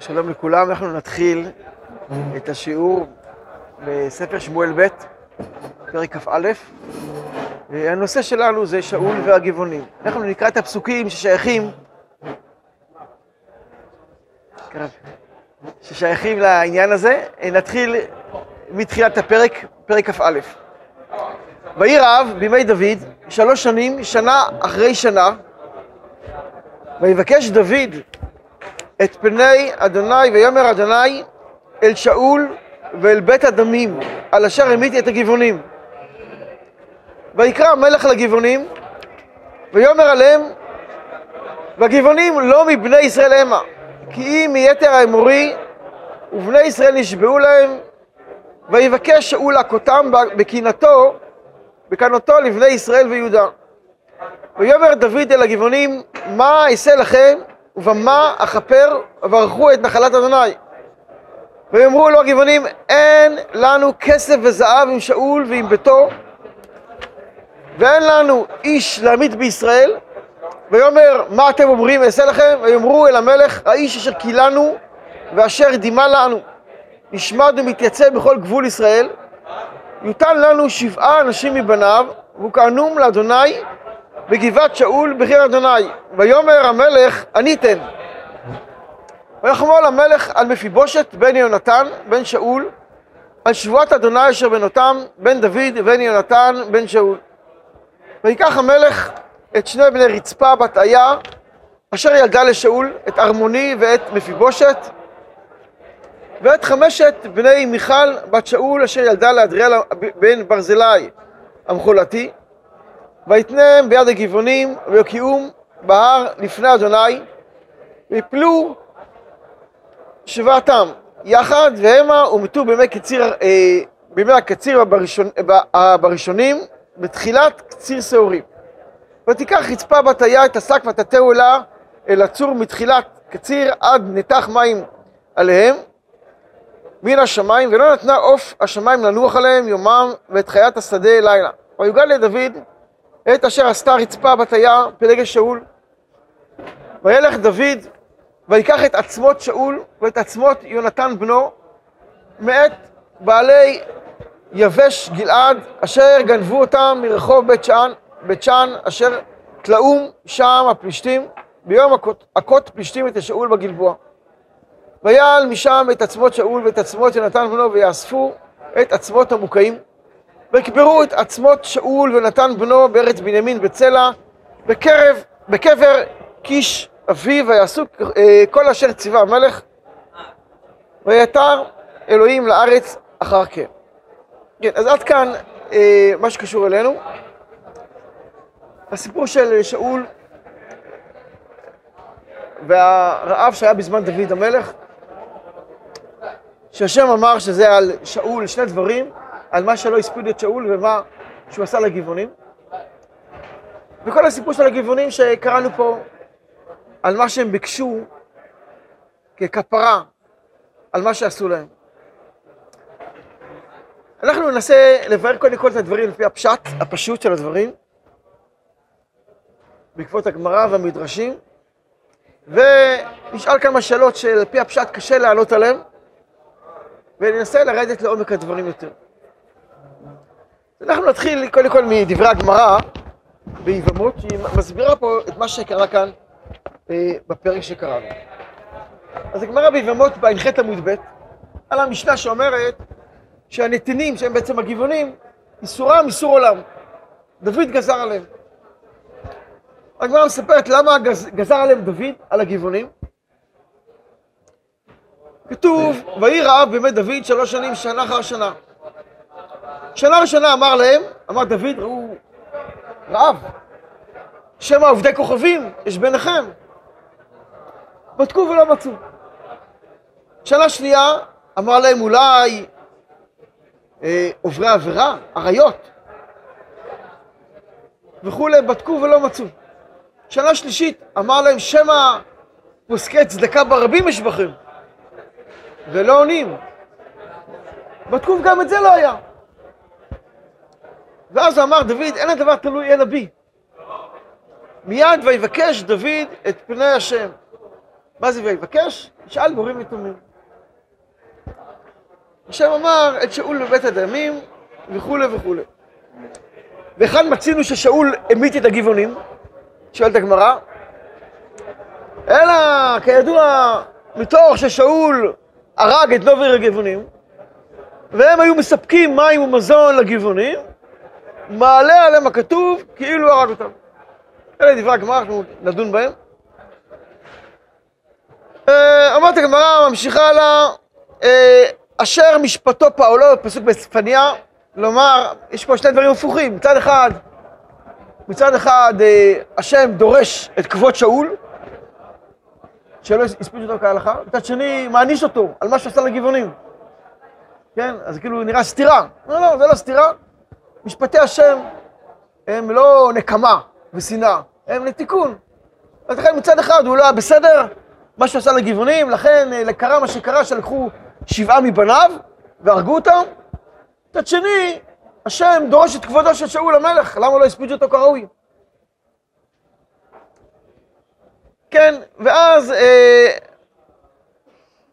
שלום לכולם, אנחנו נתחיל את השיעור בספר שמואל ב', פרק כ"א. הנושא שלנו זה שאול והגבעונים. אנחנו נקרא את הפסוקים ששייכים, ששייכים לעניין הזה. נתחיל מתחילת הפרק, פרק כ"א. ויהי רעב בימי דוד שלוש שנים, שנה אחרי שנה, ויבקש דוד את פני אדוני, ויאמר אדוני אל שאול ואל בית הדמים, על אשר המיתי את הגבעונים. ויקרא המלך לגבעונים, ויאמר עליהם, והגבעונים לא מבני ישראל המה, כי אם מיתר האמורי, ובני ישראל נשבעו להם, ויבקש שאול להכותם בקנאתו, בקנאתו לבני ישראל ויהודה. ויאמר דוד אל הגבעונים, מה אעשה לכם ובמה אכפר וברכו את נחלת אדוני. ויאמרו לו הגבעונים, אין לנו כסף וזהב עם שאול ועם ביתו, ואין לנו איש להמית בישראל. ויאמר, מה אתם אומרים אעשה לכם? ויאמרו אל המלך, האיש אשר קילנו ואשר דימה לנו, נשמד ומתייצב בכל גבול ישראל, יותן לנו שבעה אנשים מבניו, והוא כהנום לאדוני בגבעת שאול בחיר אדוני. ויאמר המלך, אני אתן. ויחמול המלך על מפיבושת בן יונתן, בן שאול, על שבועת אדוני אשר בנותם, בן דוד ובן יונתן, בן שאול. ויקח המלך את שני בני רצפה בת איה, אשר ילדה לשאול, את ארמוני ואת מפיבושת, ואת חמשת בני מיכל בת שאול, אשר ילדה לאדריאל בן ברזילי המחולתי, ויתנם ביד הגבעונים ויוקיעום בהר לפני אדוני ויפלו שבעתם יחד והמה ומתו בימי קציר, אה, בימי הקציר בראשון, בראשונים בתחילת קציר שעורים. ותיקח רצפה בת היה את השק ותתהו אלה אל הצור מתחילת קציר עד נתח מים עליהם מן השמיים ולא נתנה עוף השמיים לנוח עליהם יומם ואת חיית השדה לילה. ויוגד לדוד את אשר עשתה רצפה בתיה פלגי שאול. וילך דוד ויקח את עצמות שאול ואת עצמות יונתן בנו מאת בעלי יבש גלעד אשר גנבו אותם מרחוב בית שאן, בית שאן אשר תלאום שם הפלישתים ביום הכות פלישתים את שאול בגלבוע. ויעל משם את עצמות שאול ואת עצמות יונתן בנו ויאספו את עצמות המוקעים ויקברו את עצמות שאול ונתן בנו בארץ בנימין בצלע, בקרב, בקבר קיש אביו, ויעשו אה, כל אשר ציווה המלך, ויתר אלוהים לארץ אחר כן. כן, אז עד כאן אה, מה שקשור אלינו. הסיפור של שאול והרעב שהיה בזמן דוד המלך, שהשם אמר שזה על שאול שני דברים, על מה שלא הספיד את שאול ומה שהוא עשה לגבעונים. וכל הסיפור של הגבעונים שקראנו פה, על מה שהם ביקשו ככפרה על מה שעשו להם. אנחנו ננסה לבאר קודם כל את הדברים לפי הפשט, הפשוט של הדברים, בעקבות הגמרא והמדרשים, ונשאל כמה שאלות שעל פי הפשט קשה לענות עליהן, וננסה לרדת לעומק הדברים יותר. אנחנו נתחיל קודם כל מדברי הגמרא ביבמות, שהיא מסבירה פה את מה שקרה כאן אה, בפרק שקראנו. אז הגמרא ביבמות בע"ח עמוד ב', על המשנה שאומרת שהנתינים, שהם בעצם הגבעונים, איסורם איסור עולם. דוד גזר עליהם. הגמרא מספרת למה גז, גזר עליהם דוד, על הגבעונים. כתוב, ויהי רעב בימי דוד שלוש שנים, שנה אחר שנה. שנה ראשונה אמר להם, אמר דוד, ראו רעב, שמא עובדי כוכבים יש ביניכם. בדקו ולא מצאו. שנה שנייה אמר להם אולי אה, עוברי עבירה, אריות וכולי, בדקו ולא מצאו. שנה שלישית אמר להם שמא פוסקי צדקה ברבים יש בכם ולא עונים. בדקו וגם את זה לא היה. ואז אמר, דוד, אין הדבר תלוי אלא בי. מיד ויבקש דוד את פני השם. מה זה ויבקש? שאל גורים יתומים. השם אמר את שאול בבית הדמים וכולי וכולי. וכאן מצינו ששאול המית את הגבעונים, שואלת הגמרא, אלא כידוע מתוך ששאול הרג את נובר הגבעונים, והם היו מספקים מים ומזון לגבעונים, מעלה עליהם הכתוב כאילו הרג אותם. אלה דברי הגמרא, אנחנו נדון בהם. אה, אומרת הגמרא, ממשיכה הלאה, אה, אשר משפטו פעולו, פסוק בצפניה, לומר, יש פה שני דברים הפוכים, מצד אחד, מצד אחד אה, השם דורש את כבוד שאול, שלא הספיק אותו כהלכה, מצד שני מעניש אותו על מה שעשה לגבעונים. כן? אז כאילו נראה סתירה. לא, לא, זה לא סתירה. משפטי השם הם לא נקמה ושנאה, הם לתיקון. אז לכן מצד אחד הוא לא היה בסדר, מה שהוא עשה לגבעונים, לכן אה, קרה מה שקרה, שלקחו שבעה מבניו והרגו אותם. מצד שני, השם דורש את כבודו של שאול המלך, למה לא הספידו אותו כראוי? כן, ואז אה,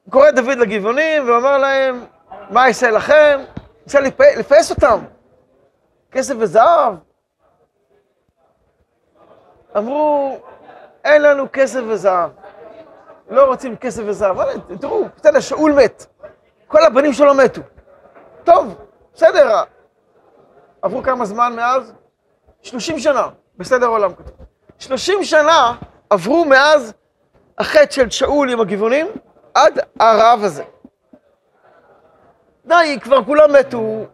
קורא דוד לגבעונים ואומר להם, מה אעשה לכם? רוצה לפייס אותם. כסף וזהב. אמרו, אין לנו כסף וזהב. לא רוצים כסף וזהב. תראו, בסדר, שאול מת. כל הבנים שלו מתו. טוב, בסדר. עברו כמה זמן מאז? 30 שנה, בסדר עולם כתוב. 30 שנה עברו מאז החטא של שאול עם הגבעונים עד הרעב הזה. די, כבר כולם מתו,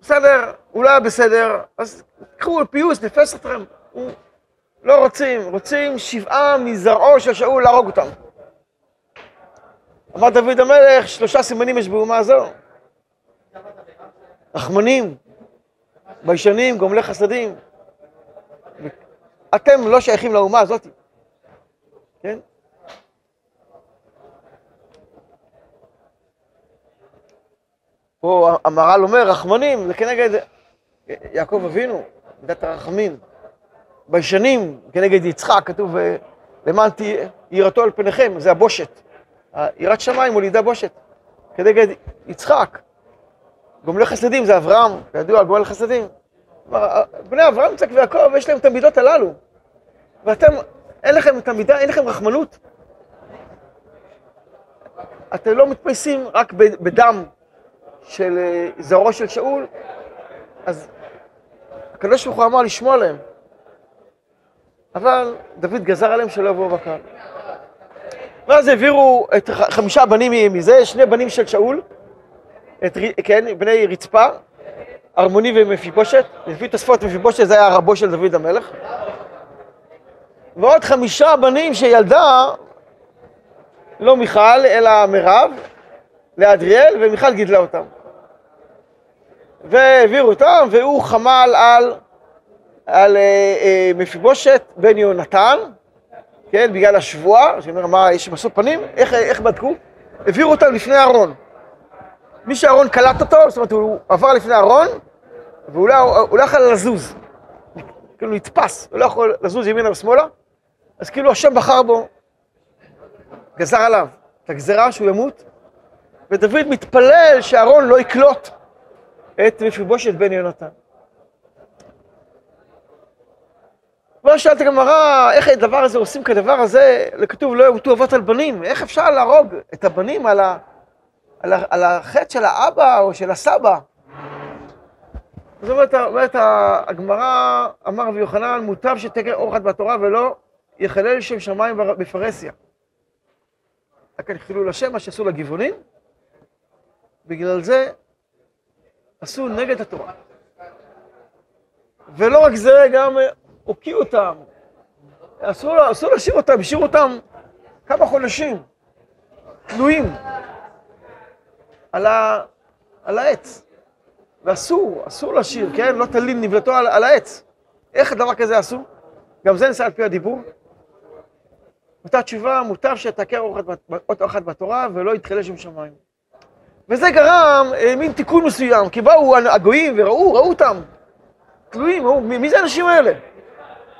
בסדר, הוא לא היה בסדר, אז קחו פיוס, נפס אתכם. לא רוצים, רוצים שבעה מזרעו של שאול להרוג אותם. אמר דוד המלך, שלושה סימנים יש באומה הזו. רחמנים, ביישנים, גומלי חסדים. אתם לא שייכים לאומה הזאת, כן? פה המהר"ל אומר, רחמנים, זה כנגד יעקב אבינו, מידת הרחמים. ביישנים, כנגד יצחק, כתוב, למען יראתו על פניכם, זה הבושת. יראת שמיים מולידה בושת, כנגד יצחק. גומלי חסדים זה אברהם, כידוע, גומל חסדים. בני אברהם, יצחק ויעקב, יש להם את המידות הללו. ואתם, אין לכם את המידה, אין לכם רחמנות. אתם לא מתפייסים רק בדם של אה, זרעו של שאול, אז הקדוש ברוך הוא אמר לשמוע להם. אבל דוד גזר עליהם שלא יבואו בקהל. ואז העבירו את חמישה בנים מזה, שני בנים של שאול, את, כן, בני רצפה, ארמוני ומפיבושת, לפי תוספות מפיבושת זה היה רבו של דוד המלך, ועוד חמישה בנים שילדה, לא מיכל, אלא מירב, לאדריאל, ומיכל גידלה אותם. והעבירו אותם, והוא חמל על, על אה, אה, מפיבושת בן יונתן, כן, בגלל השבועה, שאומר, מה, יש משוא פנים? איך, איך בדקו? העבירו אותם לפני אהרון. מי שאהרון קלט אותו, זאת אומרת, הוא עבר לפני אהרון, והוא לא, לא יכול לזוז. כאילו נתפס, הוא לא יכול לזוז ימינה ושמאלה, אז כאילו השם בחר בו, גזר עליו את הגזרה שהוא ימות, ודוד מתפלל שאהרון לא יקלוט את מפיבושת בן יונתן. לא שאלת הגמרא, איך הדבר הזה, עושים כדבר הזה, לכתוב לא ימותו אבות על בנים, איך אפשר להרוג את הבנים על, ה, על, ה, על החטא של האבא או של הסבא? זאת אומרת, אומרת הגמרא, אמר רבי יוחנן, מוטב שתקר אור אחד בתורה ולא יחלל שם שמיים בפרהסיה. רק אני חילול השם, מה שעשו לגבעונים, בגלל זה עשו נגד התורה. ולא רק זה, גם הוקיעו אותם. אסור, להשאיר אותם, השאירו אותם כמה חודשים, תלויים על, ה, על העץ. ואסור, אסור להשאיר, כן? לא תלין נבלתו על, על העץ. איך דבר כזה עשו? גם זה נעשה על פי הדיבור. אותה תשובה, מוטב שתעקר אות אחת בתורה ולא יתחלה שם שמיים. וזה גרם אה, מין תיקון מסוים, כי באו הגויים וראו, ראו אותם. תלויים, ראו, מי זה האנשים האלה?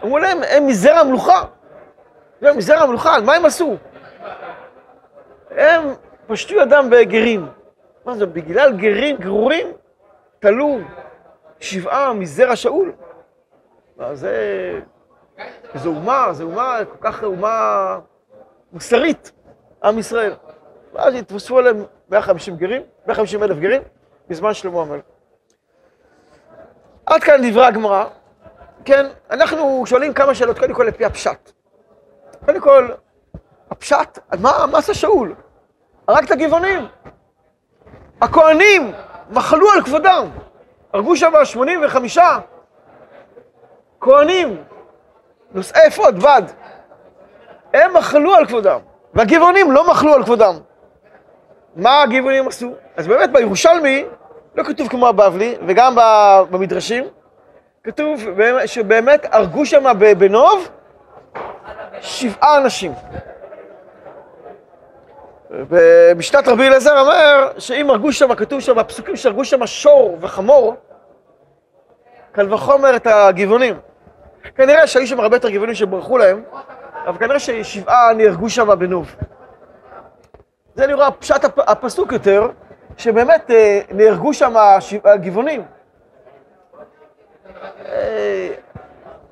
אמרו להם, הם מזרע המלוכה. הם מזרע המלוכה, מה הם עשו? הם פשטו ידם בגרים. מה זה, בגלל גרים גרורים תלו שבעה מזרע שאול? זה... זו אומה, זו אומה, כל כך אומה מוסרית, עם ישראל. ואז התווספו עליהם 150 גרים, 150 אלף גרים, בזמן שלמה המלך. עד כאן דברי הגמרא. כן, אנחנו שואלים כמה שאלות, קודם כל לפי הפשט. קודם כל, הפשט, מה, מה עשה שאול? הרג את הגבעונים. הכהנים מחלו על כבודם. הרגו שם 85 כהנים, נושאי אפוד, בד. הם מחלו על כבודם, והגבעונים לא מחלו על כבודם. מה הגבעונים עשו? אז באמת בירושלמי, לא כתוב כמו הבבלי, וגם במדרשים, כתוב שבאמת הרגו שם בנוב שבעה אנשים. במשנת רבי אלעזר אומר שאם הרגו שם, כתוב שם בפסוקים שהרגו שם שור וחמור, קל וחומר את הגבעונים. כנראה שהיו שם הרבה יותר גבעונים שברחו להם, אבל כנראה ששבעה נהרגו שם בנוב. זה נראה פשט הפסוק יותר, שבאמת אה, נהרגו שם הגבעונים. אה,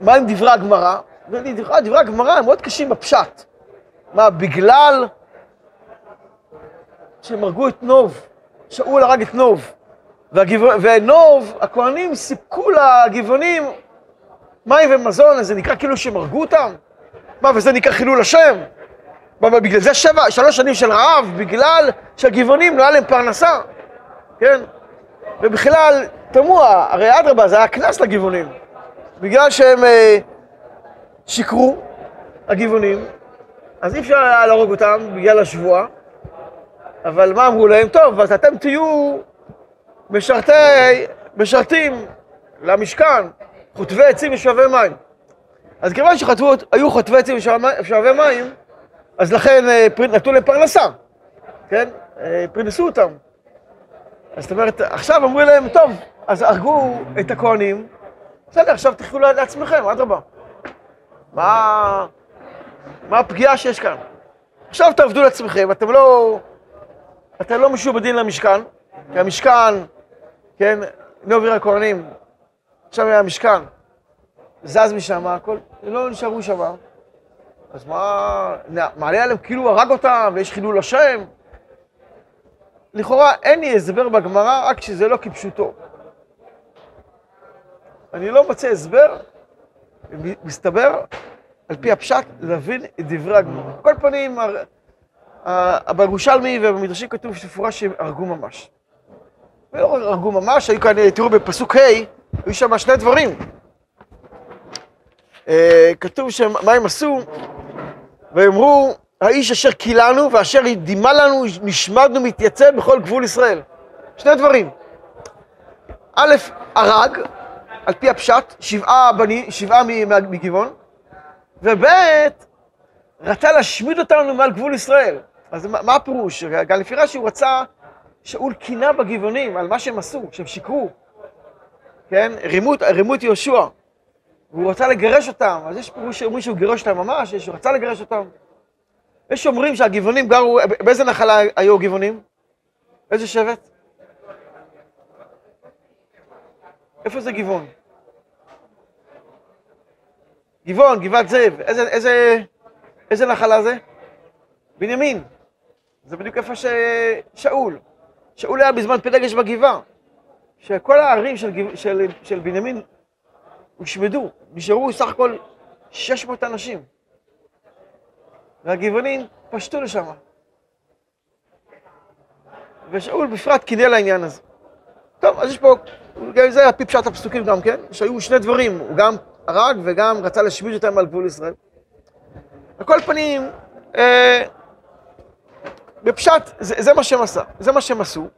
מה עם דברי הגמרא? דברי הגמרא הם מאוד קשים בפשט. מה, בגלל שהם הרגו את נוב, שאול הרג את נוב, ונוב, הכהנים סיפקו לגבעונים מים ומזון, אז זה נקרא כאילו שהם הרגו אותם? מה, וזה נקרא חילול השם? מה, בגלל זה שבע, שלוש שנים של רעב, בגלל שהגבעונים לא היה להם פרנסה, כן? ובכלל, תמוה, הרי אדרבה, זה היה קנס לגבעונים. בגלל שהם אה, שיקרו, הגבעונים, אז אי אפשר היה להרוג אותם בגלל השבועה, אבל מה אמרו להם? טוב, אז אתם תהיו משרתי, משרתים למשכן, חוטבי עצים ושואבי מים. אז כיוון שהיו חוטבי עצים ושואבי מים, אז לכן אה, נתנו להם פרנסה, כן? אה, פרנסו אותם. אז זאת אומרת, עכשיו אמרו להם, טוב, אז הרגו את הכהנים, בסדר, עכשיו תחכו לעצמכם, אדרבה. מה, מה הפגיעה שיש כאן? עכשיו תעבדו לעצמכם, אתם לא, אתם לא משועבדים למשכן, כי המשכן, כן, נובר הכהנים, עכשיו היה המשכן, זז משם, הכל, לא נשארו שם. אז מה, מעלה עליהם כאילו הרג אותם ויש חילול השם? לכאורה אין לי הסבר בגמרא, רק שזה לא כפשוטו. אני לא מוצא הסבר, מסתבר, על פי הפשט, להבין את דברי הגמרא. כל פנים, בירושלמי ובמדרשים כתוב שפורש שהם הרגו ממש. ולא הרגו ממש, היו כאן, תראו בפסוק ה', היו שם שני דברים. אה, כתוב שם, מה הם עשו? ויאמרו, האיש אשר קילנו ואשר דימה לנו, נשמדנו מתייצב בכל גבול ישראל. שני דברים. א', הרג, על פי הפשט, שבעה בני, שבעה מגבעון, וב', רצה להשמיד אותנו מעל גבול ישראל. אז מה, מה הפירוש? גם לפי רש"י הוא רצה, שאול קינה בגבעונים על מה שהם עשו, שהם שיקרו. כן? רימו את יהושע. והוא רצה לגרש אותם. אז יש פירוש שאומרים שהוא גירש אותם ממש, יש שהוא רצה לגרש אותם. יש שאומרים שהגבעונים גרו, באיזה נחלה היו הגבעונים? איזה שבט? איפה זה גבעון? גבעון, גבעת זאב, איזה, איזה, איזה נחלה זה? בנימין. זה בדיוק איפה ששאול. שאול היה בזמן פלגש בגבעה. שכל הערים של, של, של בנימין הושמדו, נשארו סך הכל 600 אנשים. והגבעונים פשטו לשם. ושאול בפרט קינא לעניין הזה. טוב, אז יש פה, גם זה על פי פשט הפסוקים גם כן, שהיו שני דברים, הוא גם הרג וגם רצה להשמיד אותם על גבול ישראל. על כל פנים, אה, בפשט, זה, זה מה שהם עשה, זה מה שהם עשו.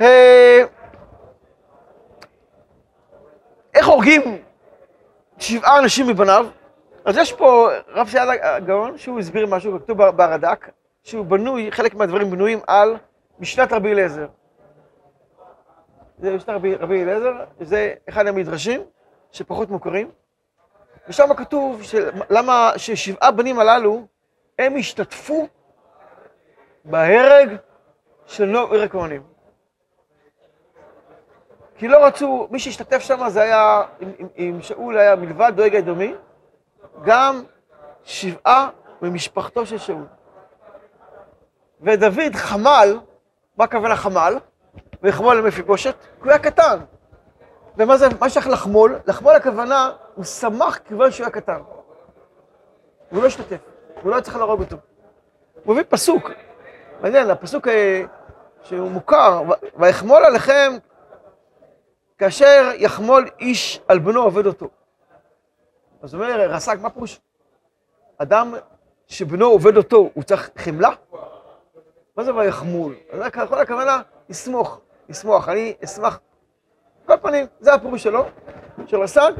אה, איך הורגים שבעה אנשים מבניו? אז יש פה רב סעדיה גאון, שהוא הסביר משהו, כתוב ברד"ק, שהוא בנוי, חלק מהדברים בנויים על משנת רבי אליעזר. זה משנת רבי, רבי אליעזר, זה אחד המדרשים שפחות מוכרים, ושם כתוב של, למה ששבעה בנים הללו, הם השתתפו בהרג של נוב עיר הכהנים. כי לא רצו, מי שהשתתף שם זה היה, עם, עם, עם שאול היה מלבד דואג האדומי, גם שבעה ממשפחתו של שאול. ודוד חמל, מה הכוונה חמל? ויחמול למפיבושת? כי הוא היה קטן. ומה זה, מה שייך לחמול? לחמול הכוונה, הוא שמח כיוון שהוא היה קטן. הוא לא השתתף, הוא לא היה צריך להרוג אותו. הוא מביא פסוק, מעניין, הפסוק אה, שהוא מוכר, ויחמול עליכם כאשר יחמול איש על בנו עובד אותו. אז אומר, רס"ג, מה פירוש? אדם שבנו עובד אותו, הוא צריך חמלה? מה זה ויחמול? זה יכול הכוונה, לסמוך, לסמוך, אני אשמח. כל פנים, זה הפירוש שלו, של רס"ג,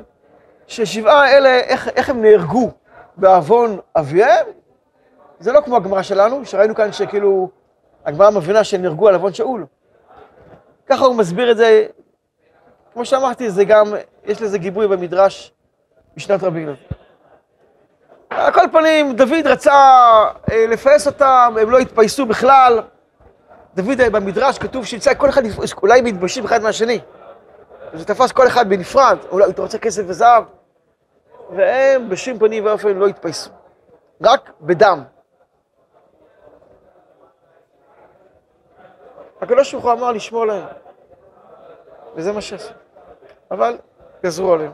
ששבעה האלה, איך, איך הם נהרגו בעוון אביהם, זה לא כמו הגמרא שלנו, שראינו כאן שכאילו, הגמרא מבינה שהם נהרגו על עוון שאול. ככה הוא מסביר את זה, כמו שאמרתי, זה גם, יש לזה גיבוי במדרש משנת רבינו. על כל פנים, דוד רצה אה, לפייס אותם, הם לא התפייסו בכלל. דוד אה, במדרש כתוב שיצא כל אחד, אולי מתביישים אחד מהשני. זה תפס כל אחד בנפרד, אולי אתה רוצה כסף וזהב, והם בשום פנים ואופן לא התפייסו. רק בדם. הקדוש ברוך הוא אמר לשמור להם, וזה מה שעשו. אבל גזרו עליהם.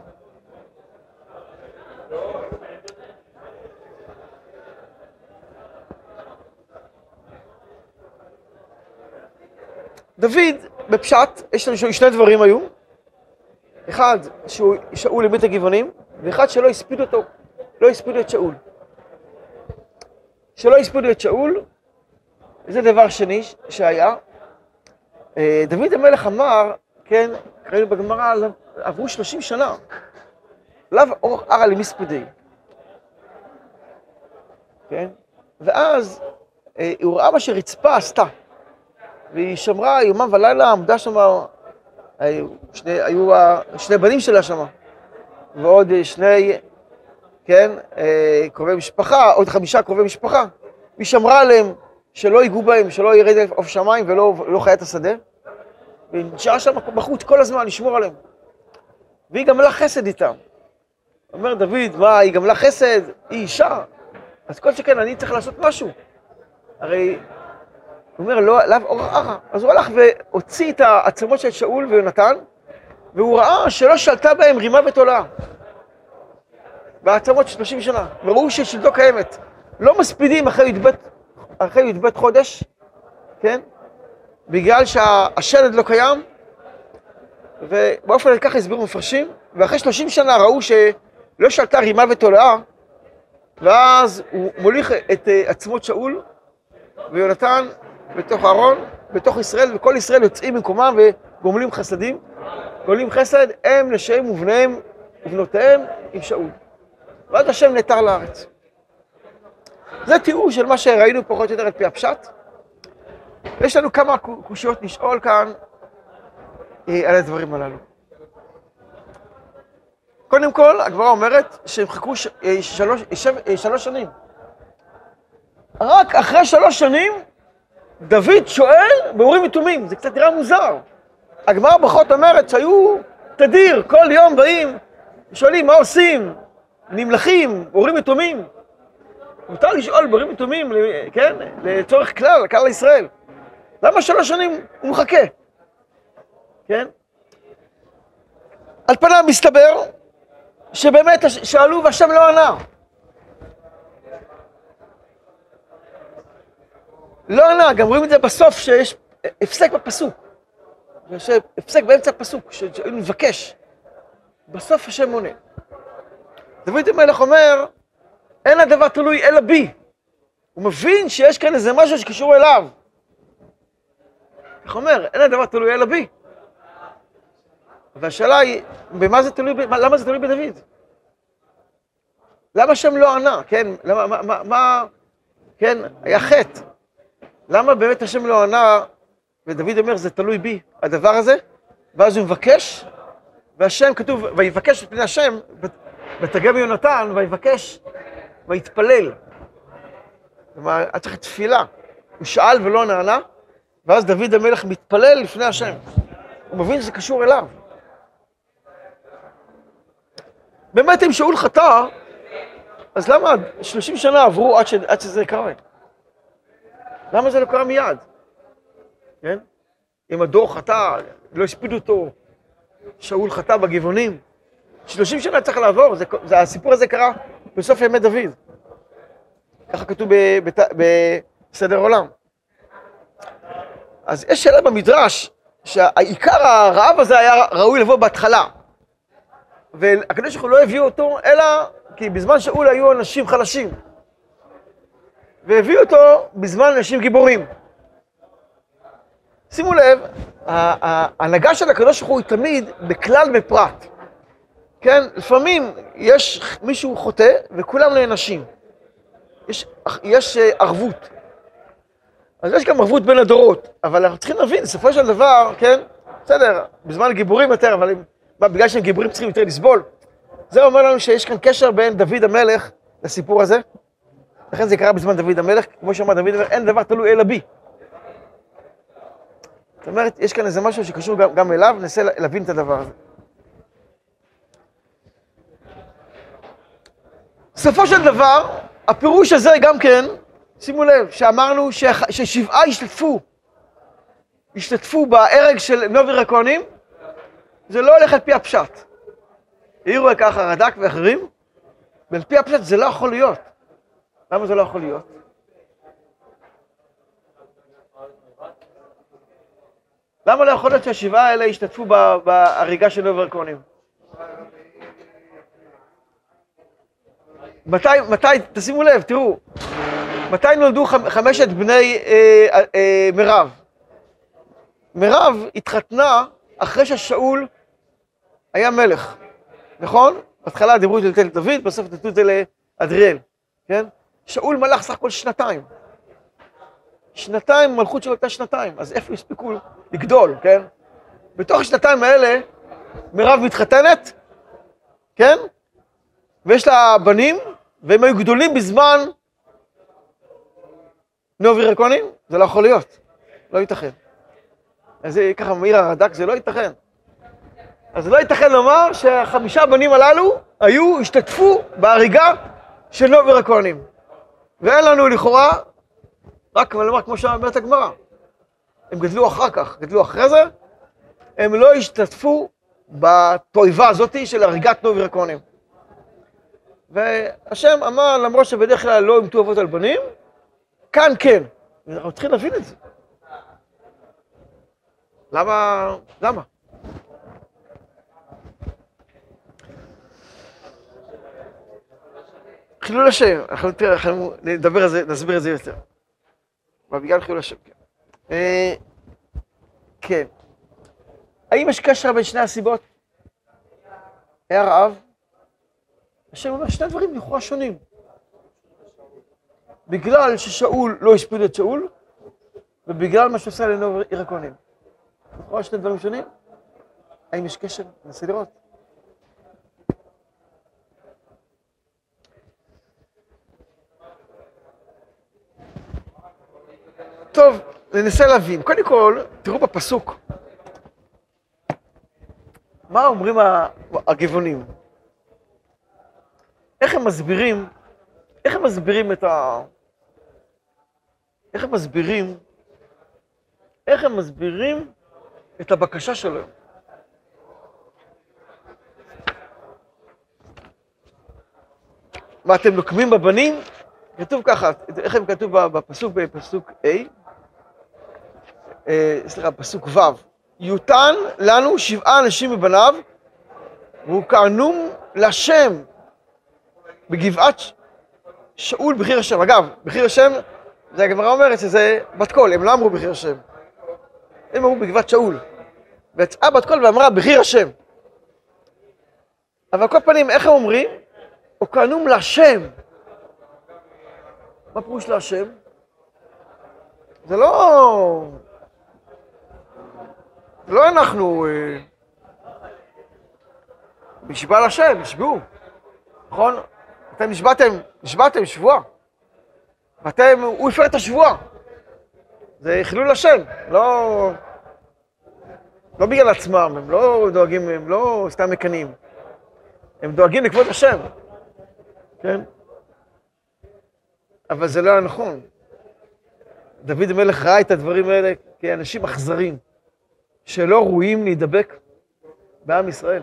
דוד, בפשט, יש לנו שני דברים היו. אחד, שהוא שאול המיט הגבעונים, ואחד שלא הספיד אותו, לא הספיד את שאול. שלא הספידו את שאול, זה דבר שני שהיה. אה, דוד המלך אמר, כן, ראינו בגמרא, עברו 30 שנה. לאו אורך ערא למספדי. כן? ואז אה, הוא ראה מה שרצפה עשתה. והיא שמרה יומם ולילה, עמדה שם, היו שני, היו שני בנים שלה שם, ועוד שני, כן, אה, קרובי משפחה, עוד חמישה קרובי משפחה. והיא שמרה עליהם שלא ייגעו בהם, שלא ירד עוף שמיים ולא לא חיית השדה. והיא נשארה שם בחוץ כל הזמן לשמור עליהם. והיא גמלה חסד איתם. אומר דוד, מה, היא גמלה חסד? היא אישה. אז כל שכן, אני צריך לעשות משהו. הרי הוא אומר, לא, לאו אורח אחא. אז הוא הלך והוציא את העצמות של שאול ויונתן, והוא ראה שלא שלטה בהם רימה ותולעה. בעצמות של 30 שנה. וראו ששלטו קיימת. לא מספידים אחרי י"ב, אחרי י"ב חודש, כן? בגלל שהשלד לא קיים, ובאופן ככה הסבירו מפרשים, ואחרי 30 שנה ראו שלא שלטה רימה ותולעה, ואז הוא מוליך את אה, עצמות שאול ויונתן בתוך אהרון, בתוך ישראל, וכל ישראל יוצאים ממקומם וגומלים חסדים. גומלים חסד, הם נשיהם ובניהם ובנותיהם עם שאול. ועד השם נעתר לארץ. זה תיאור של מה שראינו פחות או יותר על פי הפשט. יש לנו כמה קושיות לשאול כאן על הדברים הללו. קודם כל, הגברה אומרת שהם חיכו ש... אה, שלוש, אה, שלוש שנים. רק אחרי שלוש שנים דוד שואל באורים יתומים, זה קצת נראה מוזר. הגמרא ברכות אומרת שהיו תדיר, כל יום באים, שואלים מה עושים, נמלכים, הורים יתומים. מותר לשאול בהורים יתומים, כן, לצורך כלל, כלל ישראל. למה שלוש שנים הוא מחכה? כן? על פניו מסתבר שבאמת שאלו והשם לא ענה. לא ענה, גם רואים את זה בסוף שיש הפסק בפסוק. הפסק באמצע הפסוק, שהיינו מבקש. בסוף השם עונה. דוד המלך אומר, אין הדבר תלוי אלא בי. הוא מבין שיש כאן איזה משהו שקשור אליו. איך אומר? אין הדבר תלוי אלא בי. והשאלה היא, במה זה תלוי, למה זה תלוי בדוד? למה השם לא ענה, כן? למה, מה, מה, מה, כן, היה חטא. למה באמת השם לא ענה, ודוד אומר, זה תלוי בי, הדבר הזה? ואז הוא מבקש, והשם כתוב, ויבקש את פני השם, בתרגם יונתן, ויבקש, ויתפלל. כלומר, היה צריך תפילה. הוא שאל ולא נענה, ואז דוד המלך מתפלל לפני השם. הוא מבין שזה קשור אליו. באמת אם שאול חטא, אז למה 30 שנה עברו עד, ש... עד שזה קרה? למה זה לא קרה מיד? כן? אם הדור חטא, לא הספידו אותו, שאול חטא בגבעונים. 30 שנה צריך לעבור, זה, זה, הסיפור הזה קרה בסוף ימי דוד. ככה כתוב בסדר עולם. אז יש שאלה במדרש, שהעיקר הרעב הזה היה ראוי לבוא בהתחלה. והקדוש ברוך הוא לא הביא אותו, אלא כי בזמן שאול היו אנשים חלשים. והביאו אותו בזמן אנשים גיבורים. שימו לב, ההנהגה של הקדוש ברוך הוא היא תמיד בכלל בפרט. כן, לפעמים יש מישהו חוטא וכולם נענשים. יש, יש אה, ערבות. אז יש גם ערבות בין הדורות, אבל אנחנו צריכים להבין, בסופו של דבר, כן, בסדר, בזמן גיבורים יותר, אבל מה, בגלל שהם גיבורים צריכים יותר לסבול? זה אומר לנו שיש כאן קשר בין דוד המלך לסיפור הזה. לכן זה קרה בזמן דוד המלך, כמו שאמר דוד המלך, אין דבר תלוי אלא בי. זאת אומרת, יש כאן איזה משהו שקשור גם, גם אליו, ננסה להבין את הדבר הזה. בסופו של דבר, הפירוש הזה גם כן, שימו לב, שאמרנו ששבעה השתתפו, השתתפו בהרג של נובי הכהנים, זה לא הולך על פי הפשט. העירו על כך הרד"ק ואחרים, ועל פי הפשט זה לא יכול להיות. למה זה לא יכול להיות? למה לא יכול להיות שהשבעה האלה ישתתפו בהריגה של נובר הכהנים? מתי, מתי, תשימו לב, תראו, מתי נולדו חמשת בני אה, אה, אה, מירב? מירב התחתנה אחרי ששאול היה מלך, נכון? בהתחלה דיברו את זה לדוד, בסוף נתנו את זה לאדריאל, כן? שאול מלך סך הכל שנתיים. שנתיים, מלכות שלו הייתה שנתיים, אז איפה הספיקו לגדול, כן? בתוך השנתיים האלה, מירב מתחתנת, כן? ויש לה בנים, והם היו גדולים בזמן נובי רקונים? זה לא יכול להיות, לא ייתכן. אז זה ככה מאיר הרד"ק, זה לא ייתכן. אז לא ייתכן לומר שהחמישה בנים הללו היו, השתתפו בהריגה של נובר הכהנים. ואין לנו לכאורה, רק לומר כמו שאומרת הגמרא, הם גדלו אחר כך, גדלו אחרי זה, הם לא השתתפו בתועבה הזאתי של הריגת נובר הכהנים. והשם אמר, למרות שבדרך כלל לא ימתו אבות על בנים, כאן כן. אנחנו צריכים להבין את זה. למה? למה? חילול השם, אנחנו נדבר על זה, נסביר את זה יותר. אבל בגלל חילול השם, כן. אה, כן. האם יש קשר בין שני הסיבות? היה רעב? השם אומר שני דברים לכאורה שונים. בגלל ששאול לא השפיד את שאול, ובגלל מה שעושה לנוב עיר הכהנים. לכאורה שני דברים שונים? האם יש קשר? ננסה לראות. טוב, ננסה להבין. קודם כל, תראו בפסוק. מה אומרים הגבעונים? איך הם מסבירים, איך הם מסבירים את ה... איך הם מסבירים, איך הם מסבירים את הבקשה שלהם? מה, אתם נוקמים בבנים? כתוב ככה, איך הם כתוב בפסוק, בפסוק A, סליחה, פסוק ו', יותן לנו שבעה אנשים מבניו, והוא כענום לשם בגבעת שאול בחיר השם. אגב, בחיר השם, זה הגמרא אומרת שזה בת קול, הם לא אמרו בחיר השם. הם אמרו בגבעת שאול. ויצאה בת קול ואמרה בחיר השם. אבל כל פנים, איך הם אומרים? או כענום להשם. מה פירוש להשם? זה לא... לא אנחנו... אה, נשבע להשם, נשבעו, נכון? אתם נשבעתם, נשבעתם שבועה. ואתם, הוא הפר את השבועה. זה חילול השם, לא... לא בגלל עצמם, הם לא דואגים, הם לא סתם מקנאים. הם דואגים לכבוד השם, כן? אבל זה לא היה נכון. דוד המלך ראה את הדברים האלה כאנשים אכזרים, שלא ראויים להידבק בעם ישראל.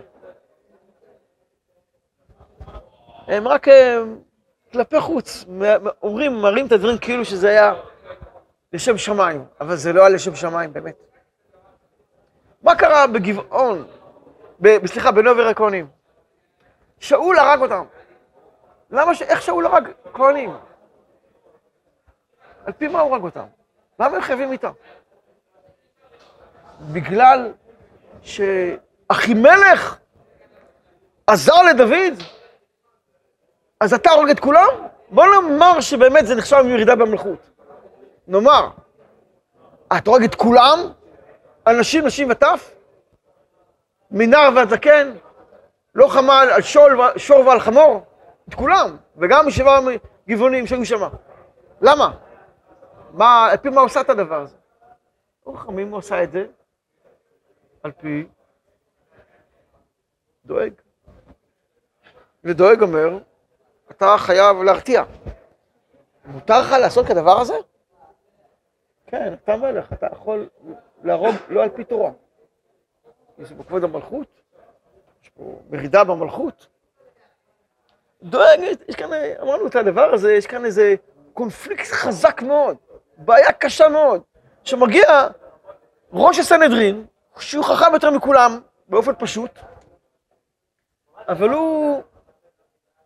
הם רק הם, כלפי חוץ, אומרים, מראים את הדברים כאילו שזה היה לשם שמיים, אבל זה לא היה לשם שמיים באמת. מה קרה בגבעון, ב, סליחה, בנובר הכהנים? שאול הרג אותם. למה, ש... איך שאול הרג כהנים? על פי מה הוא הרג אותם? למה הם חייבים איתם? בגלל שאחימלך עזר לדוד? אז אתה הורג את כולם? בוא נאמר שבאמת זה נחשב מירידה במלכות. נאמר, אתה הורג את כולם? אנשים, נשים וטף? מנער ועד זקן? לא חמל על שול, שור ועל חמור? את כולם, וגם משבעה גבעונים שהיו שם. למה? מה, על פי מה עושה את הדבר הזה? אור חכמים עושה את זה על פי דואג. ודואג אומר, אתה חייב להרתיע. מותר לך לעשות כדבר הזה? כן, אתה מלך, אתה יכול להרוג לא על פי תורה. יש פה כבוד המלכות, יש פה מרידה במלכות. דואג, יש כאן, אמרנו את הדבר הזה, יש כאן איזה קונפליקט חזק מאוד, בעיה קשה מאוד, שמגיע ראש הסנהדרין, שהוא חכם יותר מכולם, באופן פשוט, אבל הוא,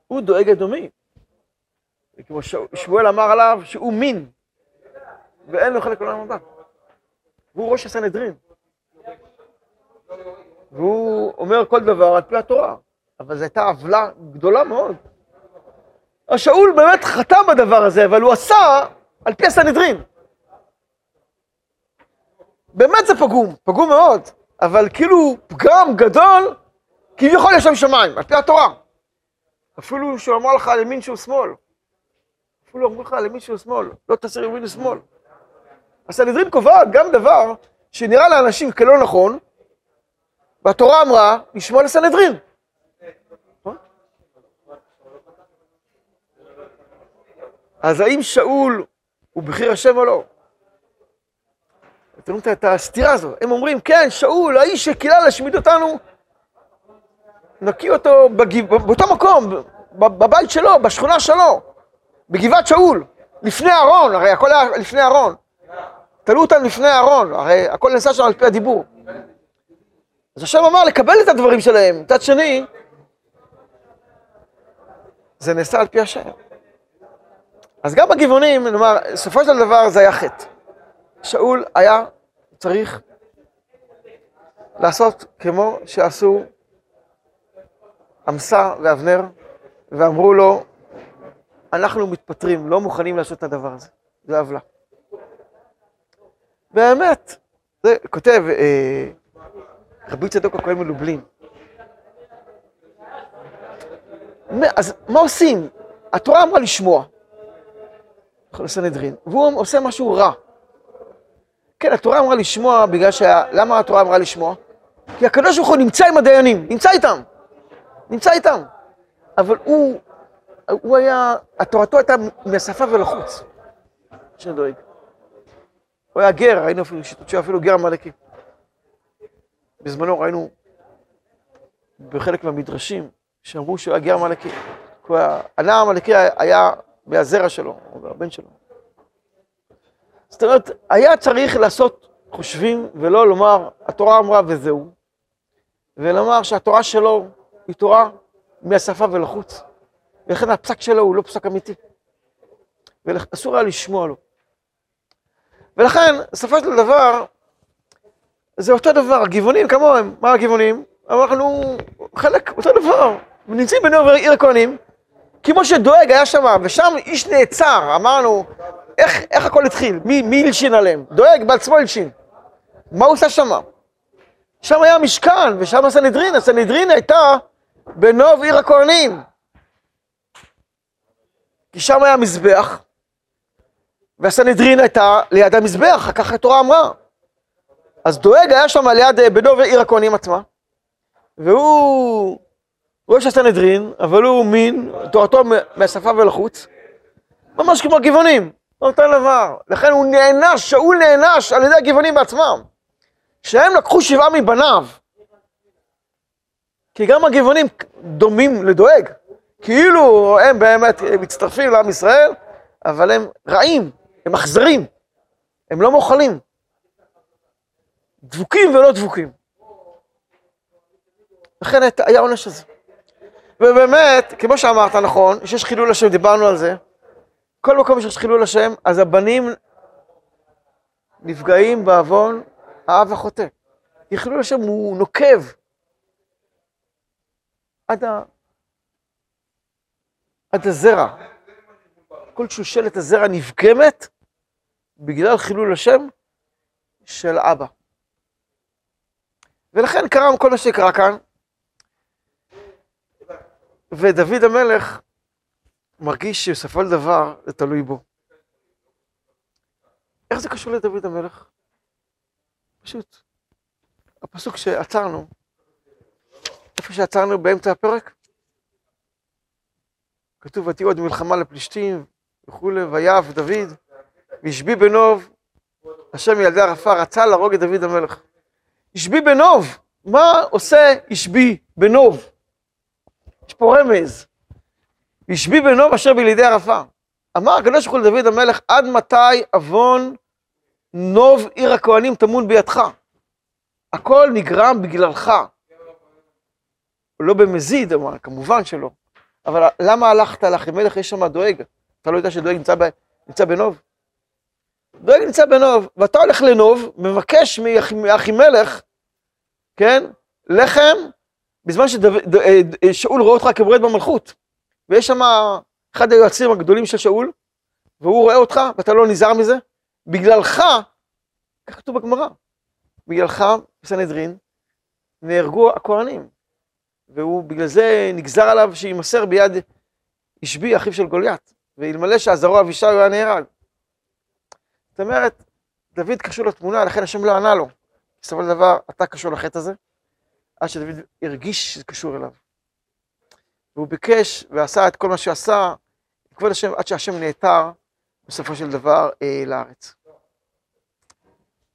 הוא דואג אדומי. כמו שמואל אמר עליו שהוא מין, ואין לו חלק לעולם הבא. והוא ראש הסנהדרין. והוא אומר כל דבר על פי התורה, אבל זו הייתה עוולה גדולה מאוד. השאול באמת חתם בדבר הזה, אבל הוא עשה על פי הסנהדרין. באמת זה פגום, פגום מאוד, אבל כאילו פגם גדול, כביכול יש שם שמיים, על פי התורה. אפילו שהוא אמר לך על ימין שהוא שמאל. אפילו אמרו לך על ימין שהוא שמאל, לא תעשה ימין ושמאל. הסנהדרין קובעת גם דבר שנראה לאנשים כלא נכון, והתורה אמרה לשמוע לסנהדרין. אז האם שאול הוא בכיר השם או לא? אתם רואים את הסתירה הזו. הם אומרים, כן, שאול, האיש שקילה להשמיד אותנו, נקיא אותו בגיב... באותו מקום, בבית שלו, בשכונה שלו, בגבעת שאול, לפני אהרון, הרי הכל היה לפני אהרון. תלו אותם לפני אהרון, הרי הכל נעשה שם על פי הדיבור. אז השם אמר לקבל את הדברים שלהם. מצד שני, זה נעשה על פי השם. אז גם בגבעונים, נאמר, בסופו של דבר זה היה חטא. שאול היה צריך לעשות כמו שעשו עמסה ואבנר, ואמרו לו, אנחנו מתפטרים, לא מוכנים לעשות את הדבר הזה. זה עוולה. באמת, זה כותב אה, רבי צדוק הכהן מלובלין. אז מה עושים? התורה אמרה לשמוע. לסנהדרין, והוא עושה משהו רע. כן, התורה אמרה לשמוע בגלל ש... למה התורה אמרה לשמוע? כי הקדוש ברוך הוא נמצא עם הדיינים, נמצא איתם. נמצא איתם. אבל הוא, הוא היה, התורתו הייתה מהשפה ולחוץ. שדואג. הוא היה גר, ראינו אפילו שיטות שהוא אפילו גר עמלקי. בזמנו ראינו בחלק מהמדרשים שאמרו שהוא היה גר עמלקי. הנער עמלקי היה מהזרע שלו, או מהבן שלו. זאת אומרת, היה צריך לעשות חושבים ולא לומר, התורה אמרה וזהו, ולומר שהתורה שלו היא תורה מהשפה ולחוץ, ולכן הפסק שלו הוא לא פסק אמיתי, ואסור היה לשמוע לו. ולכן, בסופו של דבר, זה אותו דבר, הגבעונים כמוהם, מה הגבעונים? אנחנו חלק, אותו דבר, נמצאים בנובר עיר הכהנים, כמו שדואג היה שם, ושם איש נעצר, אמרנו, איך, איך הכל התחיל? מי, מי הלשין עליהם? דואג בעצמו הלשין. מה הוא עושה שם? שם היה משכן, ושם הסנהדרין, הסנהדרין הייתה בנוב עיר הכהנים. כי שם היה מזבח, והסנהדרין הייתה ליד המזבח, ככה התורה אמרה. אז דואג היה שם ליד אה, בנו ועיר הכהנים עצמה, והוא ראש הסנהדרין, אבל הוא מין, תורתו מהשפה ולחוץ, ממש כמו הגבעונים, נותן דבר. לכן הוא נענש, שאול נענש על ידי הגבעונים בעצמם, שהם לקחו שבעה מבניו. כי גם הגבעונים דומים לדואג, כאילו הם באמת מצטרפים לעם ישראל, אבל הם רעים, הם אכזרים, הם לא מוכלים. דבוקים ולא דבוקים. לכן היה עונש הזה. ובאמת, כמו שאמרת, נכון, שיש חילול השם, דיברנו על זה. כל מקום שיש חילול השם, אז הבנים נפגעים בעוון האב החוטא. כי חילול השם הוא נוקב. עד, ה... עד הזרע. כל שושלת הזרע נפגמת בגלל חילול השם של אבא. ולכן קרה כל מה שקרה כאן, ודוד המלך מרגיש שבסופו של דבר זה תלוי בו. איך זה קשור לדוד המלך? פשוט. הפסוק שעצרנו, איפה שעצרנו באמצע הפרק, כתוב ותהיו עוד מלחמה לפלישתים וכולי, ויב דוד, וישבי בנוב, השם ילדי ערפה רצה להרוג את דוד המלך. ישבי בנוב, מה עושה ישבי בנוב? יש פה רמז. ישבי בנוב אשר בלידי ערפה. אמר הקדוש ברוך הוא לדוד המלך, עד מתי עוון נוב עיר הכהנים טמון בידך? הכל נגרם בגללך. לא במזיד, אמר, כמובן שלא. אבל למה הלכת לאחימלך? יש שם דואג. אתה לא יודע שדואג נמצא, ב... נמצא בנוב? דואג נמצא בנוב, ואתה הולך לנוב, מבקש מאחימלך, כן, לחם בזמן ששאול רואה אותך כמורד במלכות, ויש שם אחד היועצים הגדולים של שאול, והוא רואה אותך ואתה לא נזהר מזה, בגללך, כך כתוב בגמרא, בגללך בסנהדרין נהרגו הכהנים, והוא בגלל זה נגזר עליו שימסר ביד ישבי אחיו של גוליית, ואלמלא שעזרו אבישי הוא היה נהרג. זאת אומרת, דוד קשור לתמונה, לכן השם לא ענה לו. בסופו של דבר, אתה קשור לחטא הזה. עד שדוד הרגיש שזה קשור אליו. והוא ביקש ועשה את כל מה שעשה, כבוד השם, עד שהשם נעתר בסופו של דבר אה, לארץ.